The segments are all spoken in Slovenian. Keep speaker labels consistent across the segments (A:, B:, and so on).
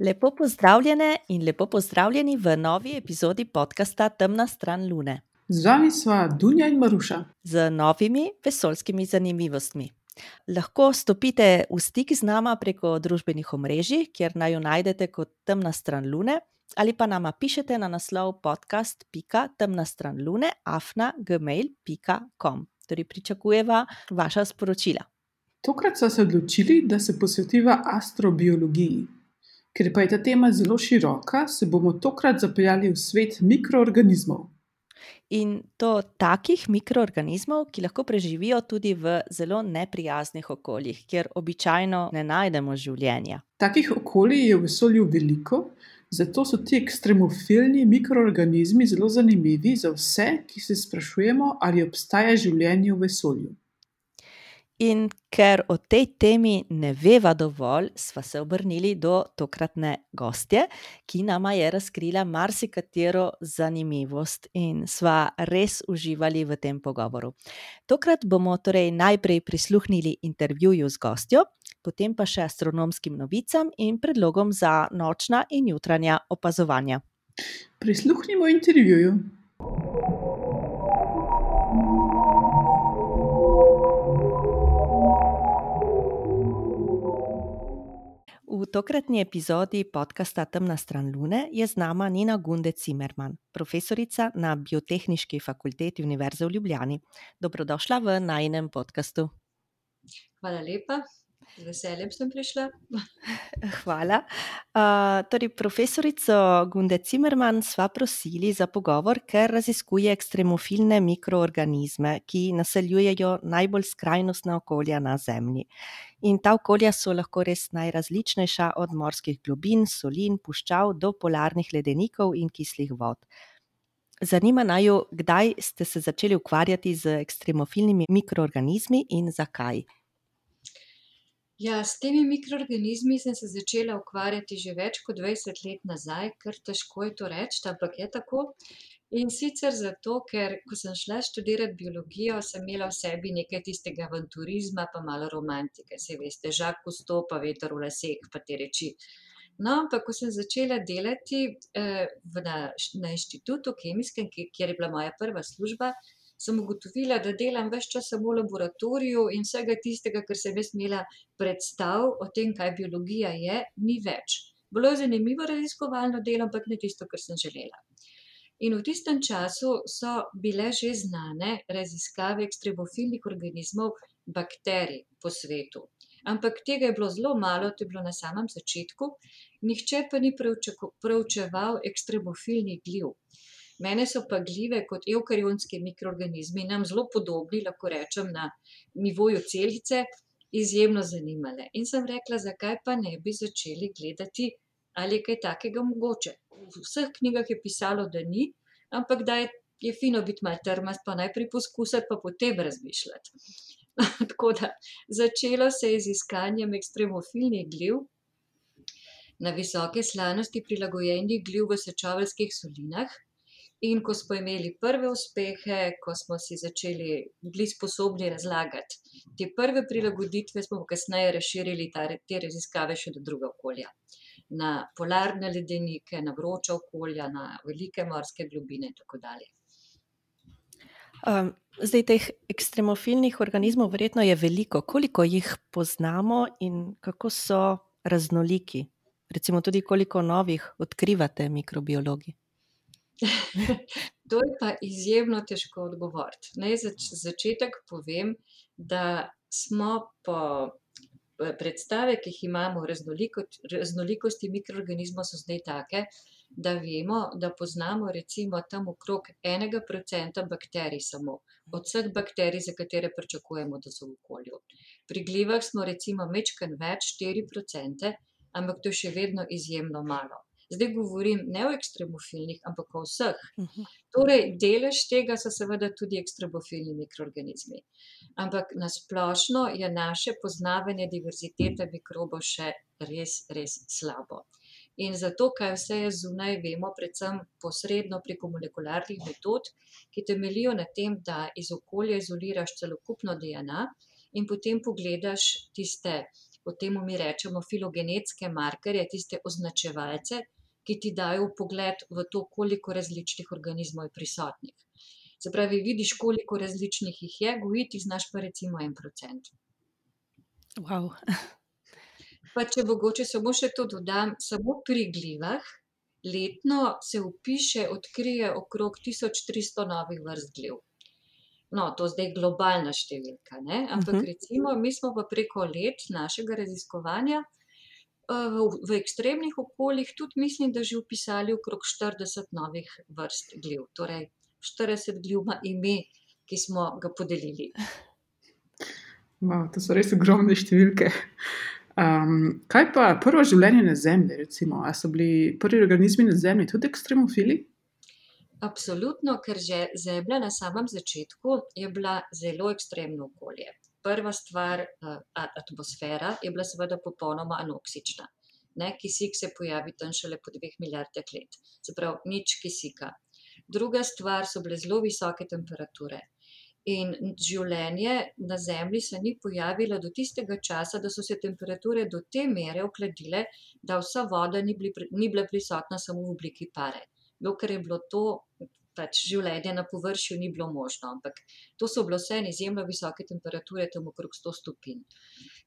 A: Lepo pozdravljene in lepo pozdravljeni v novi epizodi podcasta Temna stran Lune.
B: Z vami sva Dunja in Maruša.
A: Z novimi vesoljskimi zanimivostmi. Lahko stopite v stik z nama preko družbenih omrežij, kjer naj jo najdete kot Temna stran Lune, ali pa nama pišete na naslov podcast.temna stran Lune afna.gmail.com. Torej, pričakujeva vaša sporočila.
B: Tokrat smo se odločili, da se posvetiva astrobiologiji. Ker pa je ta tema zelo široka, se bomo tokrat zapeljali v svet mikroorganizmov.
A: In to takih mikroorganizmov, ki lahko preživijo tudi v zelo neprijaznih okoljih, kjer običajno ne najdemo življenja.
B: Takih okolij je v vesolju veliko, zato so ti ekstremofilni mikroorganizmi zelo zanimivi za vse, ki se sprašujemo, ali obstaja življenje v vesolju.
A: In ker o tej temi ne veva dovolj, sva se obrnili do tokratne gostje, ki nama je razkrila marsikatero zanimivost in sva res uživali v tem pogovoru. Tokrat bomo torej najprej prisluhnili intervjuju z gostjo, potem pa še astronomskim novicam in predlogom za nočna in jutranja opazovanja.
B: Prisluhnimo intervjuju.
A: V tokratni epizodi podcasta Temna stran Lune je z nama Nina Gunde Cimerman, profesorica na Biotehnički fakulteti Univerze v Ljubljani. Dobrodošla v najnem podkastu.
C: Hvala lepa, z veseljem sem prišla.
A: Hvala. Uh, torej, profesorico Gunde Cimerman sva prosili za pogovor, ker raziskuje ekstremofilne mikroorganizme, ki naseljujejo najbolj skrajnostna okolja na Zemlji. In ta okolja so lahko res najrazličnejša, od morskih globin, solin, puščav do polarnih ledenikov in kislih vod. Zanima naju, kdaj ste se začeli ukvarjati z ekstremofilnimi mikroorganizmi in zakaj?
C: Ja, s temi mikroorganizmi sem se začela ukvarjati že več kot 20 let nazaj, kar težko je to reči, ampak je tako. In sicer zato, ker ko sem šla študirati biologijo, sem imela v sebi nekaj tistega avanturizma, pa malo romantike, saj veste, žak v sto, pa veter v laseh, pa te reči. No, ampak ko sem začela delati eh, na, na inštitutu kemijskem, kjer je bila moja prva služba, sem ugotovila, da delam več časa v laboratoriju in vsega tistega, kar sem jaz imela predstav o tem, kaj biologija je, ni več. Bilo je zanimivo raziskovalno delo, ampak ne tisto, kar sem želela. In v tistem času so bile že znane raziskave ekstremofilnih organizmov, bakterij po svetu. Ampak tega je bilo zelo malo, to je bilo na samem začetku, nihče pa ni preučeval ekstremofilnih gljiv. Mene so pa gljive kot eukarionski mikroorganizmi, nam zelo podobni, lahko rečem, na nivoju celice, izjemno zanimale. In sem rekla, zakaj pa ne bi začeli gledati, ali je kaj takega mogoče. V vseh knjigah je pisalo, da ni, ampak da je, je fino biti malo trmast, pa najprej poskusiti, pa potem razmišljati. Tako da začelo se je z iskanjem ekstremofilnih gljiv. Na visoke slanosti prilagojenih gljiv v sečoveljskih solinah, In ko smo imeli prve uspehe, ko smo si začeli bili sposobni razlagati te prve prilagoditve, smo kasneje razširili ta, te raziskave še do druga okolja. Na polarne ledenike, na vroča okolja, na velike morske globine in tako dalje.
A: Um, zdaj, teh ekstremofilnih organizmov verjetno je veliko. Koliko jih poznamo in kako so raznoliki? Recimo tudi koliko novih odkrivate mikrobiologi?
C: to je pa izjemno težko odgovoriti. Naj za začetek povem, da smo po predstave, ki jih imamo o raznoliko, raznolikosti mikroorganizmov, so zdaj take, da vemo, da poznamo recimo tam okrog enega procenta bakterij samo. Od vseh bakterij, za katere pričakujemo, da so v okolju. Pri glivah smo recimo mečken več, 4%, ampak to je še vedno izjemno malo. Zdaj govorim ne o ekstremofilnih, ampak o vseh.
A: Mhm.
C: Torej, delež tega so seveda tudi ekstremofilni mikroorganizmi. Ampak nasplošno je naše poznavanje diverzitete mikrobov še res, res slabo. In zato, kaj vse je zunaj, vemo predvsem posredno preko molekularnih metod, ki temeljijo na tem, da iz okolja izoliraš celokupno DNA in potem pogledaš tiste o tem mi rečemo filogenetske markerje, tiste označevalce, ki ti dajo pogled v to, koliko različnih organizmov je prisotnih. Se pravi, vidiš, koliko različnih jih je, gojiti znaš pa recimo en procent.
A: Wow.
C: Pa če mogoče samo še to dodam, samo pri glivah letno se vpiše, odkrije okrog tisoč tristo novih vrst gliv. No, to zdaj globalna številka, ne, ampak
A: Mhm.
C: recimo, mi smo pa preko let našega raziskovanja, v v ekstremnih okoljih tudi mislim, da že vpisali okrog štirideset novih vrst gliv, torej štirideset gliv ima ime, ki smo ga podelili.
B: to so res ogromne številke. kaj pa prvo življenje na Zemlji, recimo, a so bili prvi organizmi na Zemlji tudi ekstremofili?
C: Absolutno, ker že Zemlja na samem začetku je bila zelo ekstremno okolje. Prva stvar, atmosfera je bila seveda popolnoma anoksična. Ne, kisik se pojavi tam šele po dveh milijardah let. Se pravi, nič kisika. Druga stvar so bile zelo visoke temperature. In življenje na Zemlji se ni pojavilo do tistega časa, da so se temperature do te mere ohladile, da vsa voda ni ni bila prisotna samo v obliki pare. Dokler je bilo to, pač življenje na površju ni bilo možno, ampak to so bile vseeno izjemno visoke temperature, tam okrog sto stopinj.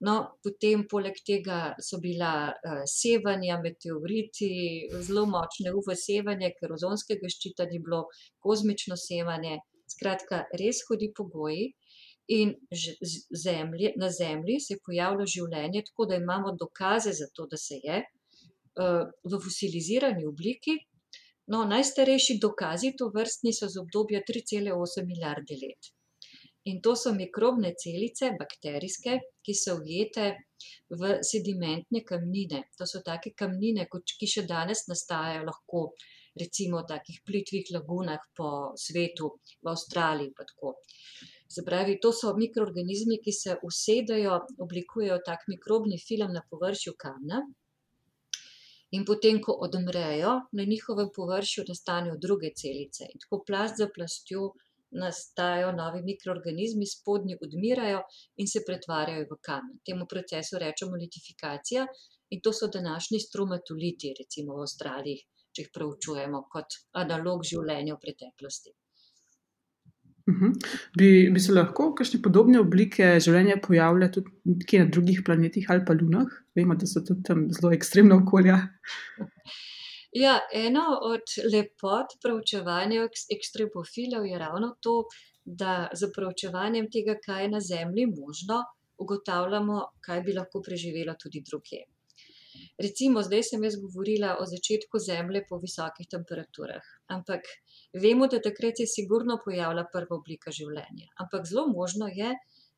C: No, potem poleg tega so bila, sevanja, meteoriti, zelo močne UV-sevanje, ker ozonskega ščita ni bilo, kozmično sevanje, skratka, res hudi pogoji. In Zemlji, na Zemlji se je pojavilo življenje, tako da imamo dokaze za to, da se je, v fosilizirani obliki. No, najstarejši dokazi tovrstni so iz obdobja tri cele osem milijarde let. In to so mikrobne celice, bakterijske, ki so ujete v sedimentne kamnine. To so take kamnine, ki še danes nastajajo lahko recimo v takih plitvih lagunah po svetu, v Avstraliji pa tako. Se pravi, to so mikroorganizmi, ki se usedejo, oblikujejo tak mikrobni film na površju kamna. In potem ko odmrejo, na njihovem površju nastanejo druge celice. In tako plast za plastjo nastajajo novi mikroorganizmi, spodnji odmirajo in se pretvarjajo v kamen. Temu procesu rečemo litifikacija in to so današnji stromatoliti, recimo v Avstraliji, če jih proučujemo kot analog življenja v preteklosti.
B: Bi, bi se lahko kakšne podobne oblike življenja pojavile tudi kje na drugih planetih ali pa lunah? Vemo, da so tudi tam zelo ekstremna okolja.
C: Ja, ena od lepot proučevanja ekstremofilov je ravno to, da s proučevanjem tega, kaj je na Zemlji možno, ugotavljamo, kaj bi lahko preživelo tudi drugje. Recimo zdaj sem jaz govorila o začetku Zemlje po visokih temperaturah, ampak vemo, da takrat je sigurno pojavila prva oblika življenja. Ampak zelo možno je,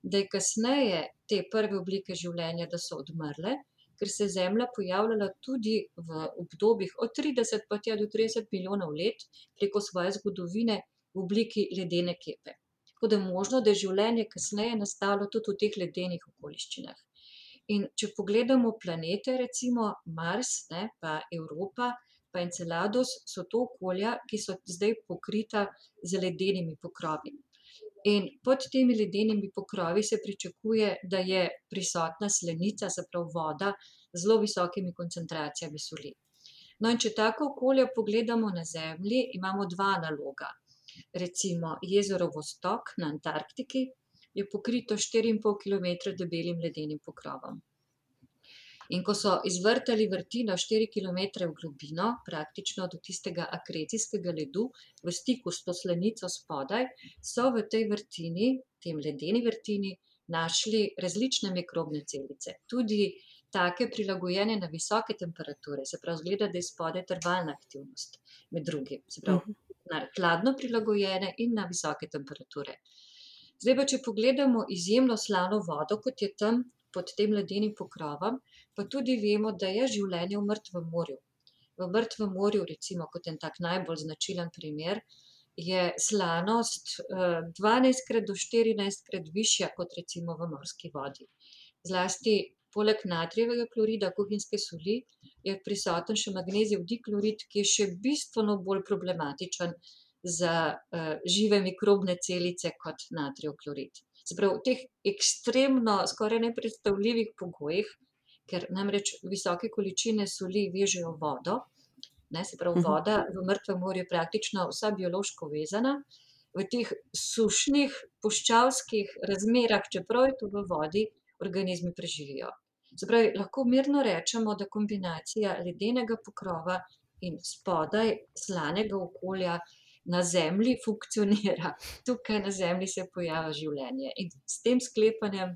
C: da je kasneje te prve oblike življenja, da so odmrle, ker se je Zemlja pojavljala tudi v obdobjih od trideset pa tja do trideset milijonov let preko svoje zgodovine v obliki ledene kepe. Tako da je možno, da je življenje kasneje nastalo tudi v teh ledenih okoliščinah. In če pogledamo planete, recimo Mars, ne, pa Evropa pa Enceladus, so to okolja, ki so zdaj pokrita z ledenimi pokrovi. In pod temi ledenimi pokrovi se pričakuje, da je prisotna slenica, se pravi voda, z zelo visokimi koncentracijami soli. No, in če taka okolja pogledamo na Zemlji, imamo dva analoga. Recimo jezero Vostok na Antarktiki je pokrito s štiri in pol kilometra debelim ledenim pokrovom. In ko so izvrtali vrtino štiri kilometre v globino, praktično do tistega akrecijskega ledu, v stiku s to slanico spodaj, so v tej vrtini, tej ledeni vrtini, našli različne mikrobne celice. Tudi take, prilagojene na visoke temperature, se pravi, izgleda, da je spodaj termalna aktivnost med drugim. Se pravi, na hladno prilagojene in na visoke temperature. Zdaj pa če pogledamo izjemno slano vodo, kot je tam pod tem ledenim pokrovom, pa tudi vemo, da je življenje v mrtvem morju. V mrtvem morju, recimo, kot en tak najbolj značilen primer, je slanost, dvanajstkrat do štirinajstkrat višja kot recimo v morski vodi. Zlasti poleg natrijevega klorida, kuhinjske soli, je prisoten še magnezijev diklorid, ki je še bistveno bolj problematičen za, žive mikrobne celice kot natrijev klorid. Se pravi, v teh ekstremno, skoraj nepredstavljivih pogojih ker namreč visoke količine soli vežejo vodo, ne, se pravi,
A: Mhm.
C: voda v mrtvem morju je praktično vsa biološko vezana. V teh sušnih, puščavskih razmerah, čeprav je to v vodi, organizmi preživijo. Se pravi, lahko mirno rečemo, da kombinacija ledenega pokrova in spodaj slanega okolja na Zemlji funkcionira. Tukaj na Zemlji se pojavi življenje in s tem sklepanjem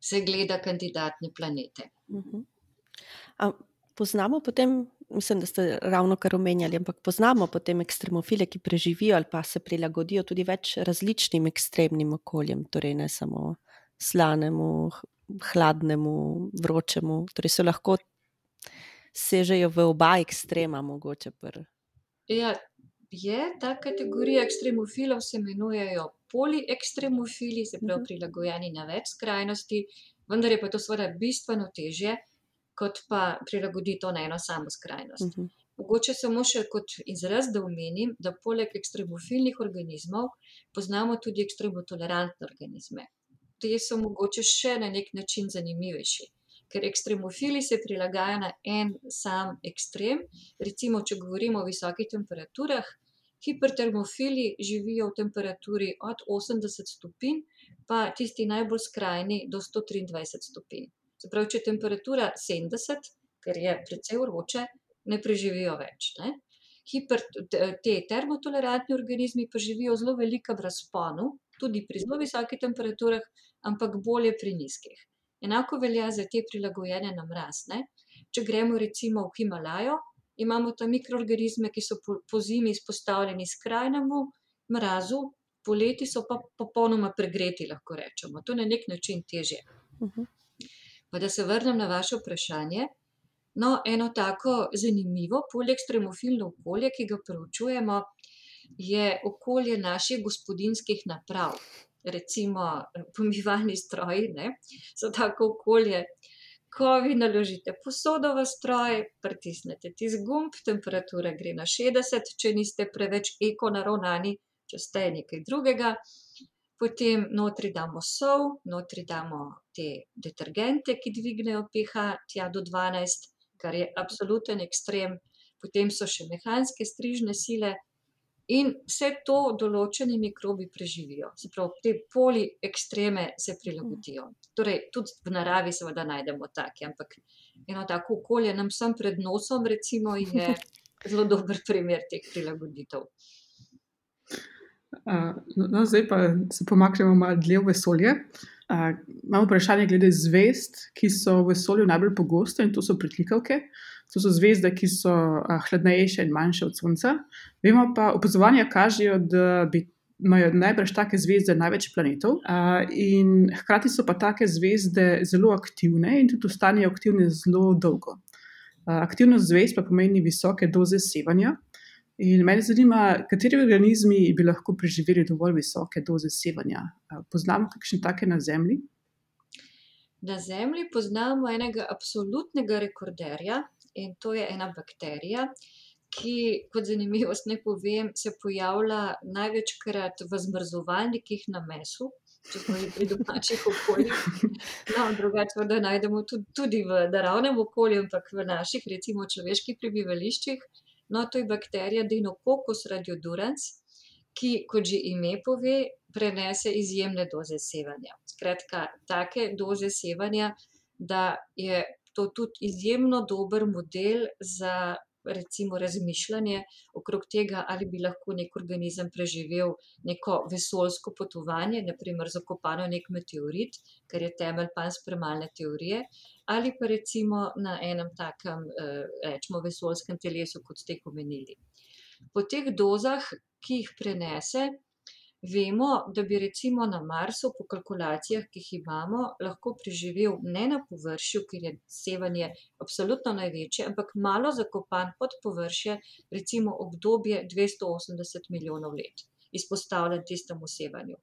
C: se gleda kandidatne planete.
A: Mhm. A poznamo potem, mislim, da ste ravnokar omenjali, ampak poznamo potem ekstremofile, ki preživijo ali pa se prilagodijo tudi več različnim ekstremnim okoljem, torej ne samo slanemu, hladnemu, vročemu, torej so lahko sežejo v oba ekstrema mogoče. Pr.
C: Ja, je ta kategorija ekstremofilov se imenujejo poliekstremofili, se pravi
A: Mhm.
C: prilagojeni na več skrajnosti, vendar je pa to seveda bistveno težje, kot pa prilagoditev na eno samo skrajnost.
A: Mhm.
C: Mogoče samo še kot izraz, da omenim, da poleg ekstremofilnih organizmov poznamo tudi ekstremotolerantne organizme. Te so mogoče še na nek način zanimivejši, ker ekstremofili se prilagajajo na en sam ekstrem. Recimo, če govorimo o visokih temperaturah, hipertermofili živijo v temperaturi od 80 stopinj, pa tisti najbolj skrajni do 123 stopinj. Se pravi, če je temperatura 70, ker je precej vroče, ne preživijo več. Ne? Hiper, te- te termotolerantni organizmi pa živijo v zelo velikem razponu, tudi pri zelo visokih temperaturah, ampak bolje pri nizkih. Enako velja za te prilagojene na mraz. Ne? Če gremo recimo v Himalajo, imamo tam mikroorganizme, ki so po, po zimi izpostavljeni skrajnemu mrazu, poleti so pa popolnoma pregreti, lahko rečemo. To je na nek način težje.
A: Mhm.
C: Pa da se vrnem na vaše vprašanje. No, eno tako zanimivo poliekstremofilno okolje, ki ga preučujemo, je okolje naših gospodinjskih naprav. Recimo eh, pomivalni stroji, ne, so tako okolje, ko vi naložite posodo v stroj, pritisnete tisti gumb, temperatura gre na 60, če niste preveč eko naravnani, če ste nekaj drugega. Potem notri damo sol, notri damo te detergente, ki dvignejo pH tja do 12, kar je absoluten ekstrem. Potem so še mehanske strižne sile in vse to določeni mikrobi preživijo. Se pravi, te poliekstreme se prilagodijo. Torej, tudi v naravi seveda najdemo take, ampak eno tako okolje nam sem pred nosom, recimo, je zelo dober primer teh prilagoditev.
B: Uh, no, zdaj pa se pomaknemo malo dlje v vesolje. Uh, imamo vprašanje glede zvezd, ki so v vesolju najbolj pogoste in to so pritlikavke. To so zvezde, ki so hladnejše in manjše od Sonca. Vemo pa, opazovanja kažejo, da bi imajo najbrž take zvezde največ planetov, in hkrati so pa take zvezde zelo aktivne in tudi ostanejo aktivne zelo dolgo. Aktivnost zvezd pa pomeni visoke doze sevanja. In mene zanima, kateri organizmi bi lahko preživeli dovolj visoke doze sevanja. Poznamo kakšne take na Zemlji?
C: Na Zemlji poznamo enega absolutnega rekorderja in to je ena bakterija, ki, kot zanimivost ne povem, se pojavlja največkrat v zmrzovalnikih na mesu, če smo že pri domačih okoljih. No, drugače da najdemo tudi, tudi v naravnem okolju, ampak v naših, recimo, človeških prebivališčih. No, to je bakterija Deinococcus radiodurans, ki, kot že ime pove, prenese izjemne doze sevanja. Skratka, take doze sevanja, da je to tudi izjemno dober model za recimo razmišljanje okrog tega, ali bi lahko nek organizem preživel neko vesoljsko potovanje, naprimer zakopano nek meteorit, kar je temelj panspermalne teorije, ali pa recimo na enem takem, eh, rečemo, vesoljskem telesu, kot ste jih omenili. Po teh dozah, ki jih prenese, vemo, da bi recimo na Marsu, po kalkulacijah, ki jih imamo, lahko preživel ne na površju, kjer je sevanje absolutno največje, ampak malo zakopan pod površje, recimo obdobje 280 milijonov let, izpostavljen tistemu sevanju.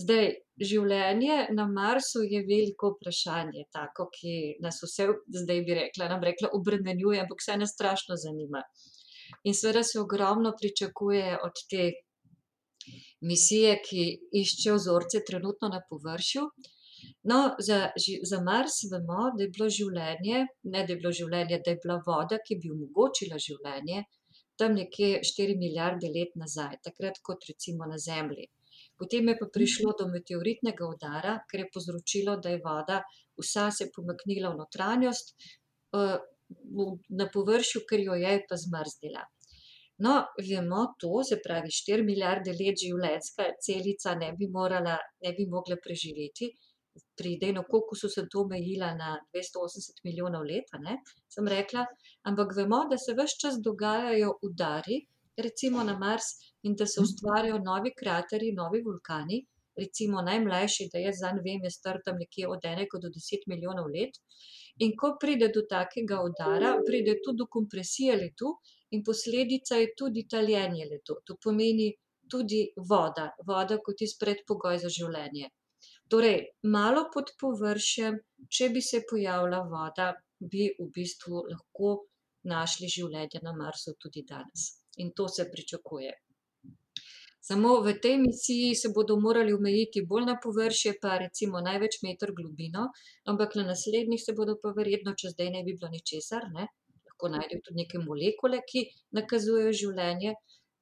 C: Zdaj, življenje na Marsu je veliko vprašanje, tako, ki nas vse, zdaj bi rekla, nam rekla, obremenjuje, ampak vse nas strašno zanima. In seveda se ogromno pričakuje od te misije, ki išče vzorce trenutno na površju. No, za, za Mars vemo, da je bilo življenje, ne da je bilo življenje, da je bila voda, ki bi omogočila življenje, tam nekje 4 milijarde let nazaj, takrat kot recimo na Zemlji. Potem je pa prišlo do meteoritnega udara, ker je povzročilo, da je voda vsa se pomaknila v notranjost, na površju, ker jo je pa zmrznila. No, vemo to, se pravi, 4 milijarde let življenjska celica ne bi morala, ne bi mogla preživeti. Pri Dejnokokusu sem to omejila na dvesto osemdeset milijonov let, ne, sem rekla, ampak vemo, da se ves čas dogajajo udari, recimo na Mars, in da se ustvarjajo novi kraterji, novi vulkani. Recimo najmlajši, da jaz zanj vem, je star tam nekje od enega do deset milijonov let. In ko pride do takega udara, pride tudi do kompresije ledu in posledica je tudi taljenje ledu. To pomeni tudi voda, voda kot tisti predpogoj za življenje. Torej, malo pod površjem, če bi se pojavila voda, bi v bistvu lahko našli življenje na Marsu tudi danes. In to se pričakuje. Samo v tej misiji se bodo morali omejiti bolj na površje, pa recimo največ meter globino, ampak na naslednjih se bodo pa verjetno, če zdaj ne bi bilo ničesar, ne, lahko najdejo tudi neke molekule, ki nakazujejo življenje,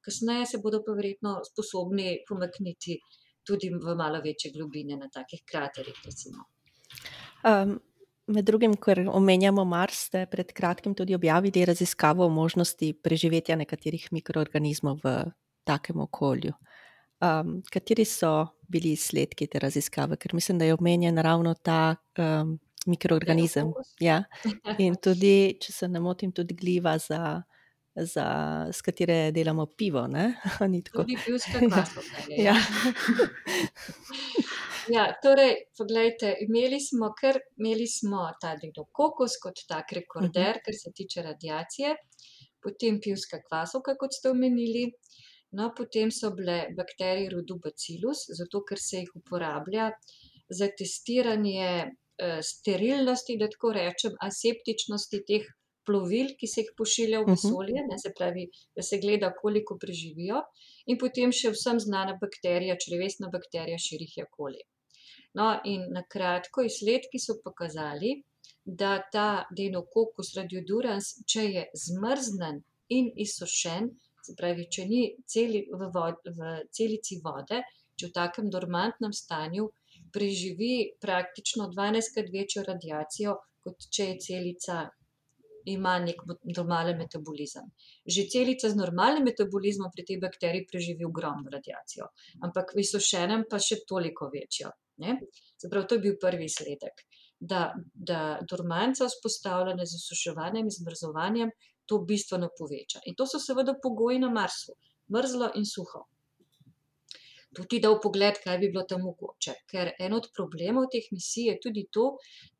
C: kasneje se bodo pa verjetno sposobni pomakniti tudi v malo večje globine na takih kraterjih, recimo.
A: med drugim, ker omenjamo Mars, ste pred kratkim tudi objavili raziskavo o možnosti preživetja nekaterih mikroorganizmov v takem okolju. kateri so bili izsledki te raziskave? Ker mislim, da je omenjen ravno ta, mikroorganizem. Ja. In tudi, če se ne motim, tudi gliva za, za, s katere delamo pivo, ni tako?
C: Tudi pivska kvasovka je, ja.
A: Ja.
C: Ja, torej poglejte, imeli smo kar, imeli smo ta Dejnokokus kot tak rekorder, kar se tiče radiacije, potem pivska kvasovka, kot ste omenili, no, potem so bile bakterije rodu Bacillus, zato ker se jih uporablja za testiranje, sterilnosti, da tako rečem, aseptičnosti teh plovil, ki se jih pošilja v vesolje, ne, se pravi, da se gleda, koliko preživijo, in potem še vsem znana bakterija, črevesna bakterija Escherichia coli. No, in na kratko, izsledki so pokazali, da ta Dejnokokus radiodurans, če je zmrznjen in izsušen, se pravi, če ni v v celici vode, če v takem dormantnem stanju, preživi praktično dvanajstkrat večjo radiacijo, kot če je celica, ima neki normalen metabolizem. Že celica z normalnim metabolizmom pri tej bakteriji preživi ogromno radiacijo. Ampak v izsušenem pa še toliko večjo, ne. Se pravi, to je bil prvi izsledek. Da, da dormanca, vzpostavljena z izsuševanjem, zmrzovanjem, to bistveno poveča. In to so seveda pogoji na Marsu. Mrzlo in suho. To ti da vpogled, kaj bi bilo tam mogoče. Ker en od problemov teh misij je tudi to,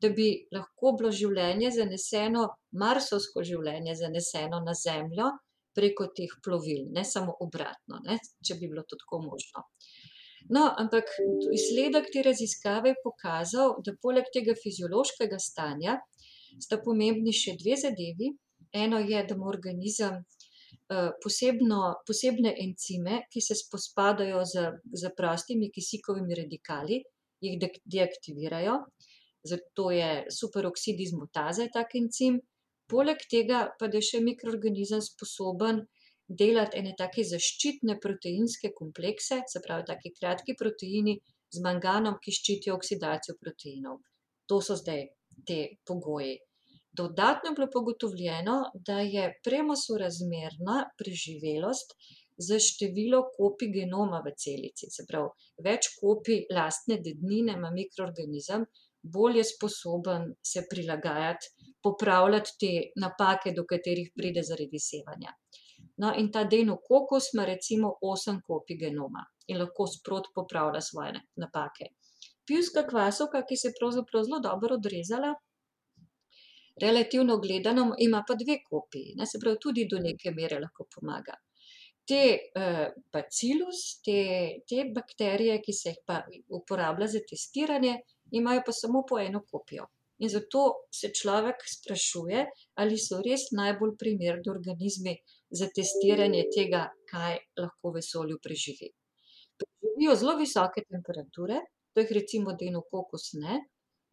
C: da bi lahko bilo življenje zaneseno, marsovsko življenje zaneseno na Zemljo preko teh plovil, ne samo obratno, ne, če bi bilo to tako možno. No, ampak izsledek te raziskave je pokazal, da poleg tega fiziološkega stanja sta pomembni še dve zadevi. Eno je, da ima organizem, posebno, posebne encime, ki se spopadajo z, s prostimi kisikovimi radikali, jih deaktivirajo, zato je superoksid dismutaze tak encim. Poleg tega pa, je še mikroorganizem sposoben delati ene take zaščitne proteinske komplekse, se pravi, taki kratki proteini z manganom, ki ščitijo oksidacijo proteinov. To so zdaj ti pogoji. Dodatno je bilo pa ugotovljeno, da je premosorazmerna preživelost s število kopij genoma v celici. Se pravi, več kopij lastne dednine ima mikroorganizem, bolj je sposoben se prilagajati, popravljati te napake, do katerih pride zaradi sevanja. No, in ta Dejnokokus ima recimo osem kopij genoma in lahko sproti popravlja svoje napake. Pivska kvasovka, ki se je pravzaprav zelo dobro odrezala, relativno gledano, ima pa dve kopiji, ne, se pravi, tudi do neke mere lahko pomaga. Te, Bacillus, te, te bakterije, ki se jih pa uporablja za testiranje, imajo pa samo po eno kopijo. In zato se človek sprašuje, ali so res najbolj primerni organizmi za testiranje tega, kaj lahko v vesolju preživi. Preživijo zelo visoke temperature, to jih recimo denokokus ne.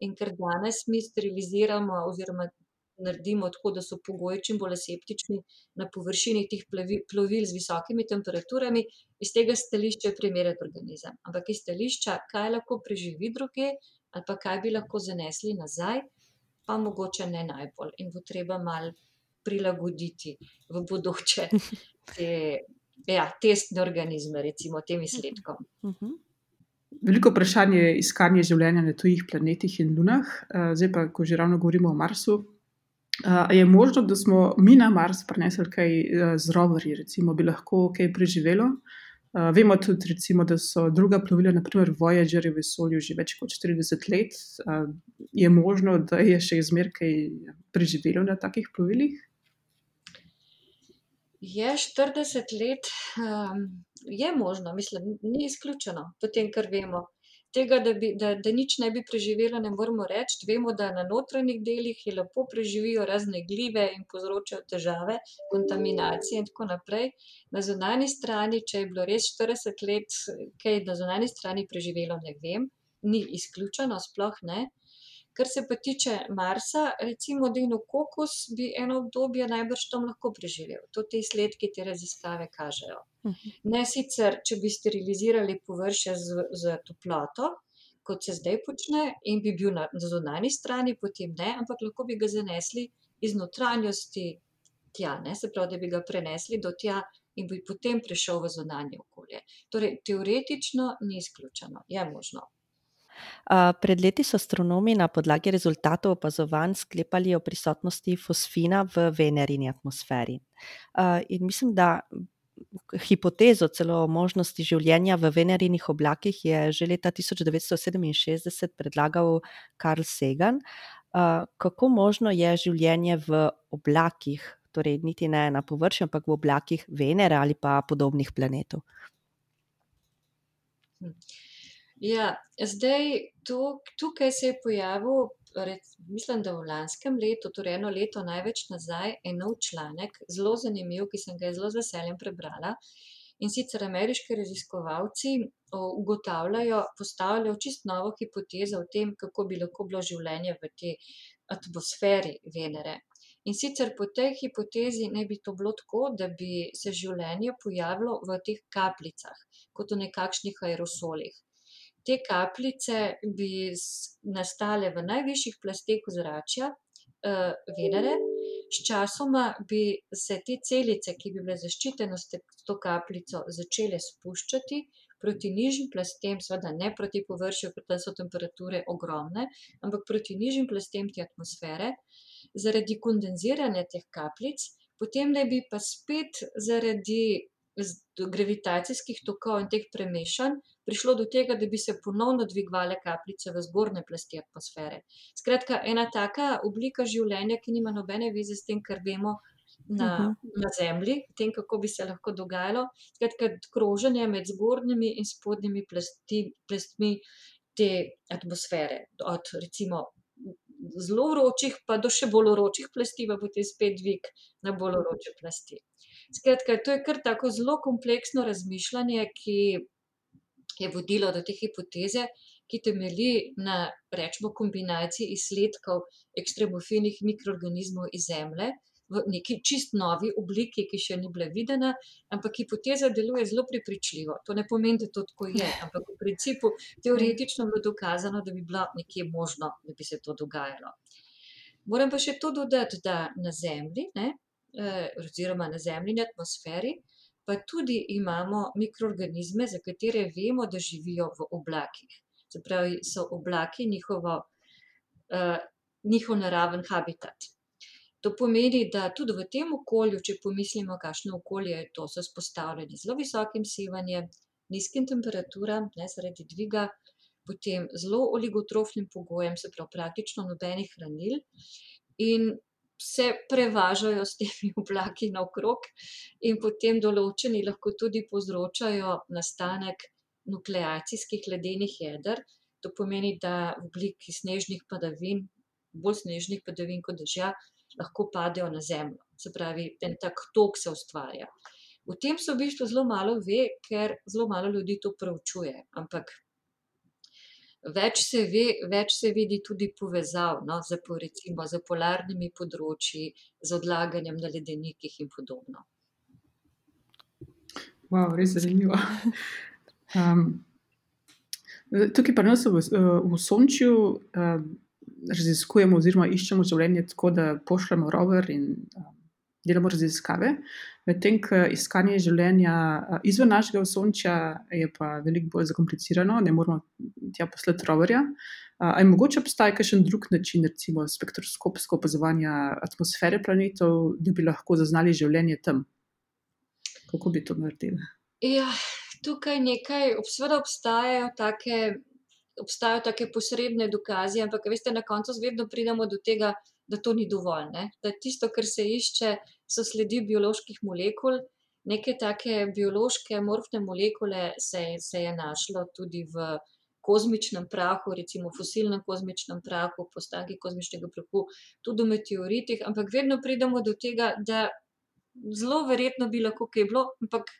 C: In ker danes mi steriliziramo oziroma naredimo tako, da so pogoji čim bolj aseptični na površini teh plovil z visokimi temperaturami, iz tega stališča je primeren organizem. Ampak iz stališča, kaj lahko preživi drugje ali pa kaj bi lahko zanesli nazaj, pa mogoče ne najbolj in bo treba malo prilagoditi v bodoče te, ja, testne organizme, recimo, tem izsledkom.
B: Veliko vprašanje je iskanje življenja na tujih planetih in lunah. zdaj pa, ko že ravno govorimo o Marsu, a je možno, da smo mi na Mars prinesli kaj z roverji, recimo, bi lahko kaj preživelo? vemo tudi, recimo, da so druga plovila, na primer Voyager, v vesolju že več kot štirideset let. je možno, da je še zmeraj kaj preživelo na takih plovilih?
C: Je štirideset let, je možno, mislim, ni izključeno, po tem, kar vemo. Tega, da bi, da, da nič ne bi preživelo, ne moremo reči, vemo, da na notranjih delih lepo preživijo razne glive in povzročajo težave, kontaminacije in tako naprej. Na zunanji strani, če je bilo res štirideset let kaj na zunanji strani preživelo, ne vem. Ni izključeno, sploh ne. Kar se pa tiče Marsa, recimo denokokus bi eno obdobje najbrž tam lahko preživel. To ti izsledki, te raziskave kažejo. Ne sicer, če bi sterilizirali površje z, s toploto, kot se zdaj počne, in bi bil na zunanji strani, potem ne, ampak lahko bi ga zanesli iz notranjosti tja, ne, se pravi, da bi ga prenesli do tja in bi potem prišel v zunanje okolje. Torej teoretično ni izključeno, je možno.
A: Pred leti so astronomi na podlagi rezultatov opazovanj sklepali o prisotnosti fosfina v Venerini atmosferi. in mislim, da hipotezo celo o možnosti življenja v Venerinih oblakih je že leta tisoč devetsto sedeminšestdeset predlagal Carl Sagan. kako možno je življenje v oblakih, torej niti ne na površju, ampak v oblakih Venere ali pa podobnih planetov?
C: Ja, zdaj tukaj se je pojavil mislim, da v lanskem letu, torej eno leto največ nazaj, en nov članek, zelo zanimiv, ki sem ga zelo z veseljem prebrala. In sicer ameriški raziskovalci ugotavljajo, postavljajo čisto novo hipotezo o tem, kako bi lahko bilo življenje v tej atmosferi Venere. In sicer po tej hipotezi naj bi to bilo tako, da bi se življenje pojavilo v teh kapljicah, kot v nekakšnih aerosolih. Te kapljice bi nastale v najvišjih plasteh ozračja, Venere, sčasoma bi se te celice, ki bi bile zaščitene s to kapljico, začele spuščati proti nižjim plastem, seveda ne proti površju, ker tam so temperature ogromne, ampak proti nižjim plastem te atmosfere. Zaradi kondenziranja teh kapljic potem naj bi pa spet zaradi gravitacijskih tokov in teh premešanj prišlo do tega, da bi se ponovno dvigovale kapljice v zgornje plasti atmosfere. Skratka, ena taka oblika življenja, ki nima nobene zveze s tem, kar vemo na, na Zemlji, tem, kako bi se lahko dogajalo. Skratka, kroženje med zgornjimi in spodnjimi plastmi te atmosfere. Od recimo zelo vročih pa do še bolj vročih plasti pa potem spet dvig na bolj vroče plasti. Skratka, to je kar tako zelo kompleksno razmišljanje, ki je vodilo do te hipoteze, ki temelji na, recimo, kombinaciji izsledkov ekstremofilnih mikroorganizmov iz Zemlje v neki čisto novi obliki, ki še ni bila videna, ampak hipoteza deluje zelo prepričljivo. To ne pomeni, da to tako je, ampak v principu teoretično je bilo dokazano, da bi bilo nekje možno, da bi se to dogajalo. Moram pa še to dodati, da na Zemlji, ne, oziroma na Zemljini atmosferi pa tudi imamo mikroorganizme, za katere vemo, da živijo v oblakih. Se pravi, so oblaki njihovo, njihov naraven habitat. To pomeni, da tudi v tem okolju, če pomislimo, kakšno okolje je to, so vzpostavljeni z zelo visokim sevanjem, nizkim temperaturam, ne, zaradi dviga, potem zelo oligotrofnim pogojem, se pravi praktično nobenih hranil, in se prevažajo s temi oblaki naokrog in potem določeni lahko tudi povzročajo nastanek nukleacijskih ledenih jeder. To pomeni, da v obliki snežnih padavin, bolj snežnih padavin kot dežja, lahko padejo na Zemljo. Se pravi, en tak tok se ustvarja. O tem se v bistvu zelo malo ve, ker zelo malo ljudi to proučuje, ampak več se ve, več se vidi tudi povezav no, z, recimo, z polarnimi področji, z odlaganjem na ledenikih in podobno.
B: Wow, res zanimivo. Um, tukaj pa nas v, v Sončju um, raziskujemo, oziroma iščemo življenje tako, da pošljemo rover in um, delamo raziskave. Medtem ko iskanje življenja izven našega osončja je pa veliko bolj zakomplicirano, ne moramo tja poslati roverja. Ali mogoče obstaja kakšen drug način, recimo spektroskopsko opazovanje atmosfere planetov, da bi lahko zaznali življenje tam? Kako bi to naredili?
C: Ja, tukaj nekaj, seveda obstajajo take. Obstajajo tako posredne dokaze, ampak veste, na koncu vedno pridemo do tega, da to ni dovolj. Ne? Da tisto, kar se išče, so sledi bioloških molekul. Neke take biološke morfne molekule se, se je našlo tudi v kozmičnem prahu, recimo fosilnem kozmičnem prahu, postanki kozmičnega prahu, tudi v meteoritih, ampak vedno pridemo do tega, da zelo verjetno bi lahko kaj bilo, ampak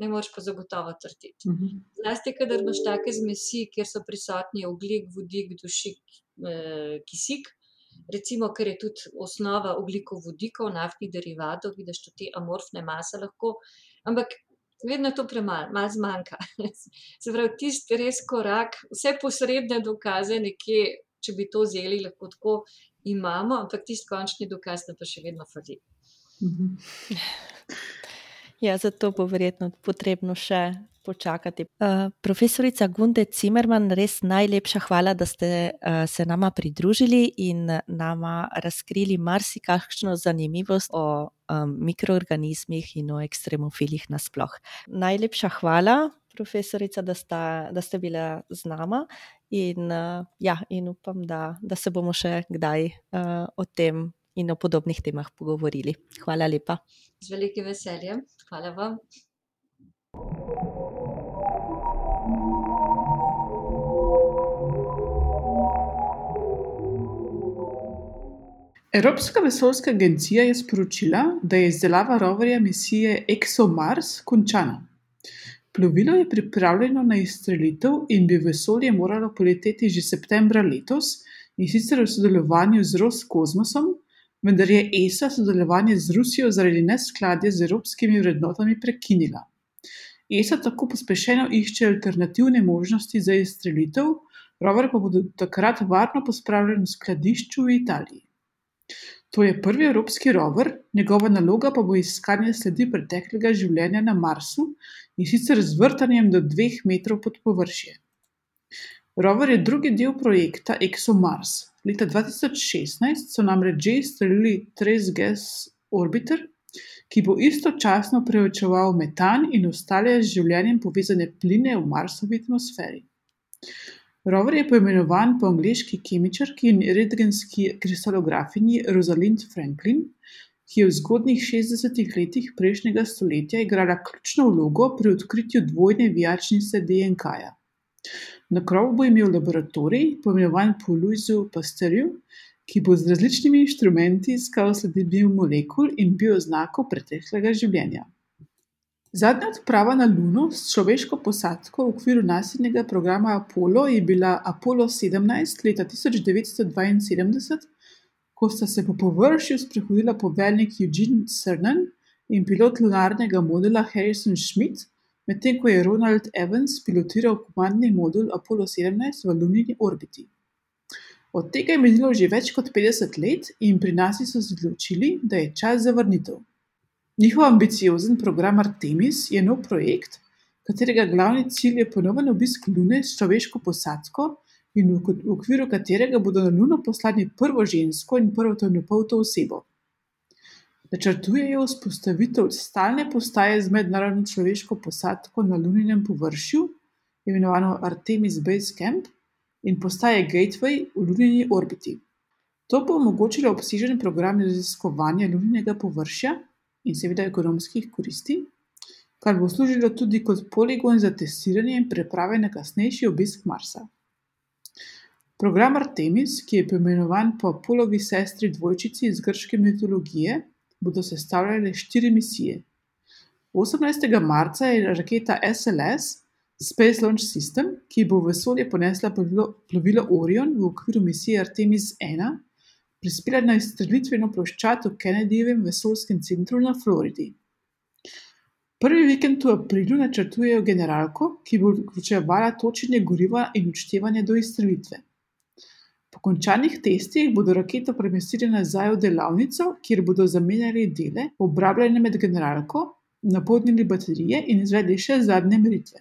C: ne moreš pa zagotovo trditi.
B: Mhm.
C: Zlasti, kadar imaš take zmesi, kjer so prisotni oglik, vodik, dušik, eh, kisik recimo, ker je tudi osnova oglikovodikov, naftnih derivatov, vidiš tudi te amorfne mase lahko, ampak vedno je to premalo, malo zmanjka. Se pravi, tisti res korak, vse posredne dokaze, nekje, če bi to vzeli, lahko tako imamo, ampak tisti končni dokaz, da pa še vedno fali.
B: Mhm.
A: Ja, zato bo verjetno potrebno še počakati. Uh, profesorica Gunde Cimerman, res najlepša hvala, da ste uh, se nama pridružili in nama razkrili marsikakšno zanimivost o um, mikroorganizmih in o ekstremofilih nasploh. Najlepša hvala, profesorica, da, sta, da ste bila z nama in, uh, ja, in upam, da, da se bomo še kdaj uh, o tem. In o podobnih temah pogovorili. Hvala lepa.
C: Z velikim veseljem. Hvala vam.
B: Evropska vesoljska agencija je sporočila, da je izdelava roverja misije ExoMars končana. Plovilo je pripravljeno na izstrelitev in bi v vesolje moralo poleteti že septembra letos in sicer v sodelovanju z Roskosmosom, vendar je ESA sodelovanje z Rusijo zaradi neskladja z evropskimi vrednotami prekinila. ESA tako pospešeno išče alternativne možnosti za izstrelitev, rover pa bo do takrat varno pospravljen v skladišču v Italiji. To je prvi evropski rover, njegova naloga pa bo iskanje sledi preteklega življenja na Marsu in sicer z vrtanjem do dveh metrov pod površje. Rover je drugi del projekta ExoMars. Leta 2016 so namreč že izstrelili Trace Gas Orbiter, ki bo istočasno preučeval metan in ostale z življenjem povezane pline v Marsovi atmosferi. Rover je poimenovan po angleški kemičarki in rentgenski kristalografinji Rosalind Franklin, ki je v zgodnjih šestdesetih letih prejšnjega stoletja igrala ključno vlogo pri odkritju dvojne vijačnice DNK-ja. Na krovu bo imel laboratorij, poimenovan po Louisu Pasteurju, ki bo z različnimi inštrumenti iskal sledi biomolekul in bioznakov preteklega življenja. Zadnja odprava na Luno s človeško posadko v okviru nasilnega programa Apollo je bila Apollo sedemnajst leta tisoč devetsto dvainsedemdeset, ko sta se po površju sprehodila poveljnik Eugene Cernan in pilot lunarnega modula Harrison Schmitt, medtem ko je Ronald Evans pilotiral komandni modul Apollo sedemnajst v lunini orbiti. Od tega je minilo že več kot petdeset let in pri Nasi so se odločili, da je čas za vrnitev. Njihov ambiciozen program Artemis je nov projekt, katerega glavni cilj je ponoven obisk Lune s človeško posadko in v okviru katerega bodo na Luno poslali prvo žensko in prvo temnopolto osebo. Načrtujejo vzpostavitev stalne postaje z mednarodno človeško posadko na luninem površju, imenovano Artemis Base Camp, in postaje Gateway v lunini orbiti. To bo omogočilo obsežen program raziskovanja luninega površja in seveda ekonomskih koristi, kar bo služilo tudi kot poligon za testiranje in priprave na kasnejši obisk Marsa. Program Artemis, ki je poimenovan po Apolovi sestri dvojčici iz grške mitologije, bodo sestavljale štiri misije. Osemnajstega marca je raketa SLS Space Launch System, ki bo v vesolje ponesla plovilo, plovilo Orion v okviru misije Artemis 1, prispela na izstrelitveno ploščad v Kennedyjevem vesoljskem centru na Floridi. Prvi vikend v aprilu načrtujejo generalko, ki bo vključevala točenje goriva in odštevanje do izstrelitve. Po končanih testih bodo raketo premestili nazaj v delavnico, kjer bodo zamenjali dele, obrabljene med generalko, napolnili baterije in izvedli še zadnje meritve.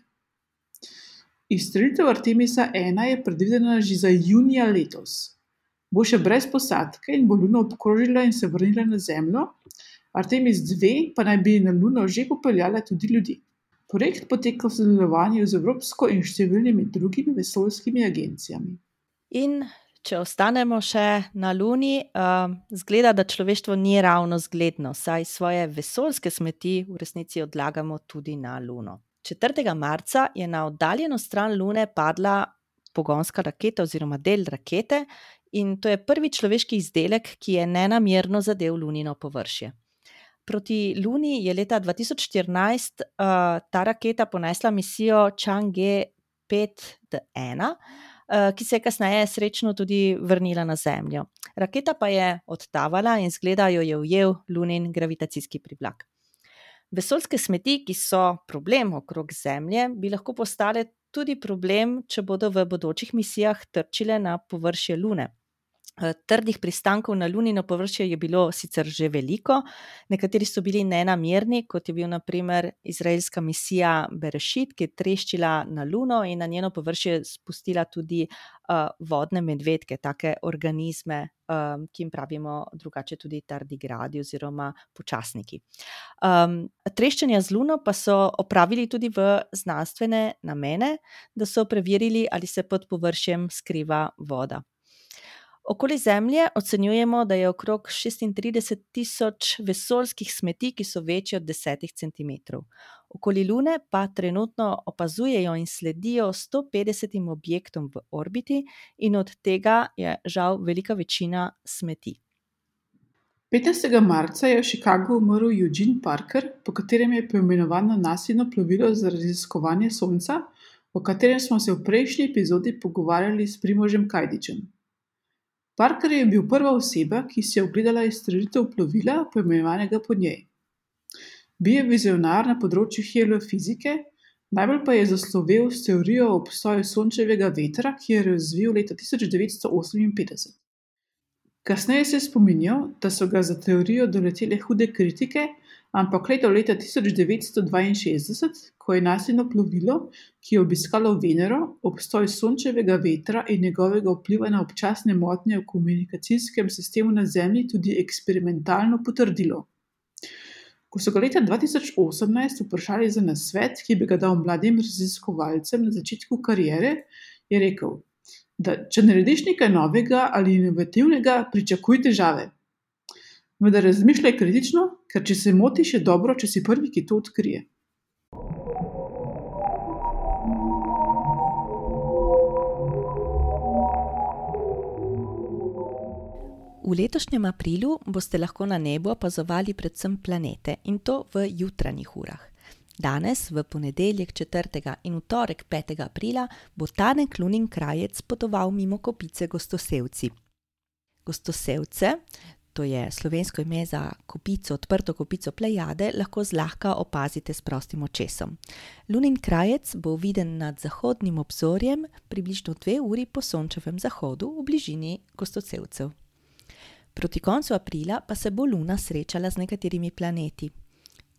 B: Izstrelitev Artemisa 1 je predvidena že za junija letos. Bo še brez posadke in bo Luno obkrožila in se vrnila na Zemljo, Artemis 2 pa naj bi na Luno že popeljala tudi ljudi. Projekt poteka v sodelovanju z Evropsko in številnimi drugimi vesoljskimi agencijami.
A: In če ostanemo še na Luni, uh, zgleda, da človeštvo ni ravno zgledno, saj svoje vesoljske smeti v resnici odlagamo tudi na Luno. 4. marca je na oddaljeno stran Lune padla pogonska raketa oziroma del rakete, in to je prvi človeški izdelek, ki je nenamerno zadev Lunino površje. Proti Luni je leta 2014 uh, ta raketa ponesla misijo Chang'e 5D1, uh, ki se je kasneje srečno tudi vrnila na Zemljo. Raketa pa je odtavala in zgleda jo je ujel Lunin gravitacijski privlak. Vesoljske smeti, ki so problem okrog Zemlje, bi lahko postale tudi problem, če bodo v bodočih misijah trčile na površje Lune. Eh, trdih pristankov na Lunino površje je bilo sicer že veliko, nekateri so bili nenamerni, kot je bil naprimer izraelska misija Berešit, ki je treščila na Luno in na njeno površje spustila tudi uh, vodne medvedke, take organizme, um, ki jim pravimo drugače tudi tardigradi oziroma počasniki. Um, treščenja z Luno pa so opravili tudi v znanstvene namene, da so preverili, ali se pod površjem skriva voda. Okoli Zemlje ocenjujemo, da je okrog 36 tisoč vesoljskih smeti, ki so večje od 10 cm. Okoli Lune pa trenutno opazujejo in sledijo 150 objektom v orbiti, in od tega je žal velika večina smeti.
B: 15. marca je v Chicagu umrl Eugene Parker, po katerem je poimenovano nasilno plovilo za raziskovanje Sonca, o katerem smo se v prejšnji epizodi pogovarjali s Primožem Kajdičem. Parker je bil prva oseba, ki si je ogledala izstrelitev plovila, poimenovanega po njej. Bil je vizionar na področju heliofizike, najbolj pa je zaslovel s teorijo o obstoju sončevega vetra, ki je razvil leta 1958. Kasneje se je spominjal, da so ga za teorijo doletele hude kritike, ampak le do leta 1962, ko je nasilno plovilo, ki je obiskalo Venero, obstoj sončevega vetra in njegovega vpliva na občasne motnje v komunikacijskem sistemu na Zemlji tudi eksperimentalno potrdilo. Ko so ga leta 2018 vprašali za nasvet, ki bi ga dal mladim raziskovalcem na začetku kariere, je rekel, da če narediš nekaj novega ali inovativnega, pričakuj težave. Vendar razmišljaj kritično, ker če se motiš, je dobro, če si prvi, ki to odkrije.
A: V letošnjem aprilu boste lahko na nebu opazovali predvsem planete in to v jutranjih urah. Danes, v ponedeljek 4. in v torek 5. aprila, bo tanek lunin krajec potoval mimo kopice gostosevci. Gostosevce to je slovensko ime za kopico, odprto kopico Plejade, lahko zlahka opazite s prostim očesom. Lunin krajec bo viden nad zahodnim obzorjem, približno dve uri po sončevem zahodu v bližini Gostocevcev. Proti koncu aprila pa se bo Luna srečala z nekaterimi planeti.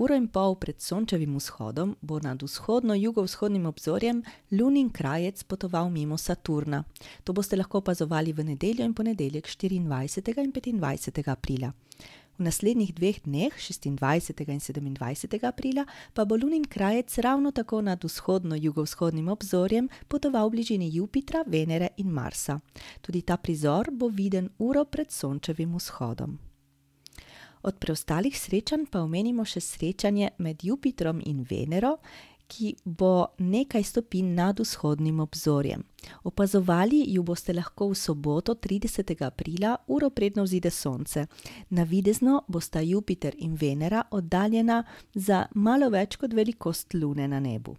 A: Uro in pol pred sončevim vzhodom bo nad vzhodno-jugovzhodnim obzorjem lunin krajec potoval mimo Saturna. To boste lahko opazovali v nedeljo in ponedeljek 24. in 25. aprila. V naslednjih dveh dneh, 26. in 27. aprila, pa bo lunin krajec ravno tako nad vzhodno-jugovzhodnim obzorjem potoval v bližini Jupitra, Venere in Marsa. Tudi ta prizor bo viden uro pred sončevim vzhodom. Od preostalih srečanj pa omenimo še srečanje med Jupitrom in Venero, ki bo nekaj stopinj nad vzhodnim obzorjem. Opazovali jo boste lahko v soboto, 30. aprila, uro predno vzide Sonce. Navidezno bosta Jupiter in Venera oddaljena za malo več kot velikost Lune na nebu.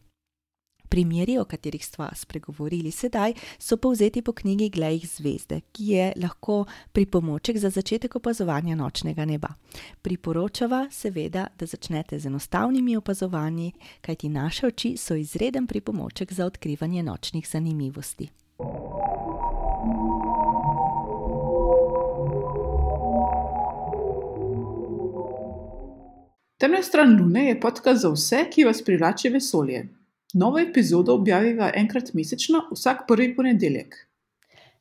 A: Primeri, o katerih sva spregovorili sedaj, so povzeti po knjigi Glej zvezde, ki je lahko pripomoček za začetek opazovanja nočnega neba. Priporočava seveda, da začnete z enostavnimi opazovanji, kajti naše oči so izreden pripomoček za odkrivanje nočnih zanimivosti.
B: Temna stran Lune je podcast za vse, ki vas privlači vesolje. Novo epizodo objaviva enkrat mesečno, vsak prvi ponedeljek.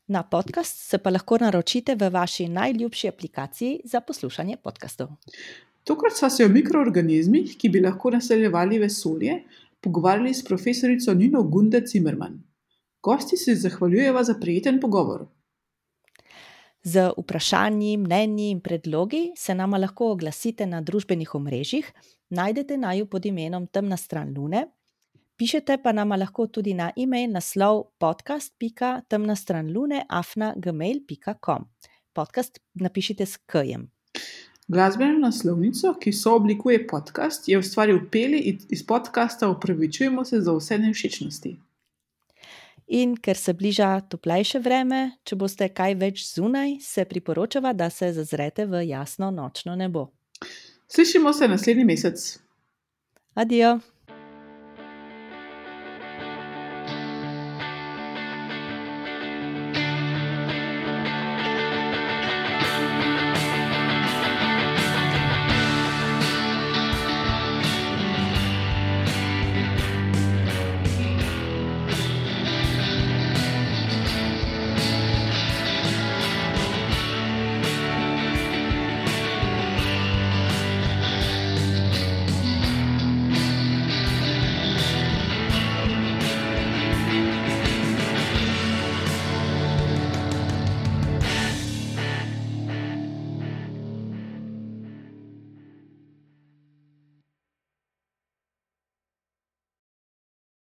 A: Na podcast se pa lahko naročite v vaši najljubši aplikaciji za poslušanje podkastov.
B: Tokrat sva se o mikroorganizmih, ki bi lahko naseljevali vesolje, pogovarjali s profesorico Nino Gunde Zimmerman. Gosti se zahvaljujeva za prijeten pogovor.
A: Z vprašanji, mnenji in predlogi se nama lahko oglasite na družbenih omrežjih, najdete naju pod imenom Temna stran Lune. Pišete pa nama lahko tudi na e-mail naslov podcast.temnastranlune.afna.gmail.com. Podcast napišite s K-jem.
B: Glasbeno naslovnico, ki so oblikuje podcast, je ustvaril Peli iz podcasta Upravičujemo se za vse nevšečnosti.
A: In ker se bliža toplejše vreme, če boste kaj več zunaj, se priporočava, da se zazrete v jasno nočno nebo.
B: Slišimo se naslednji mesec.
A: Adijo!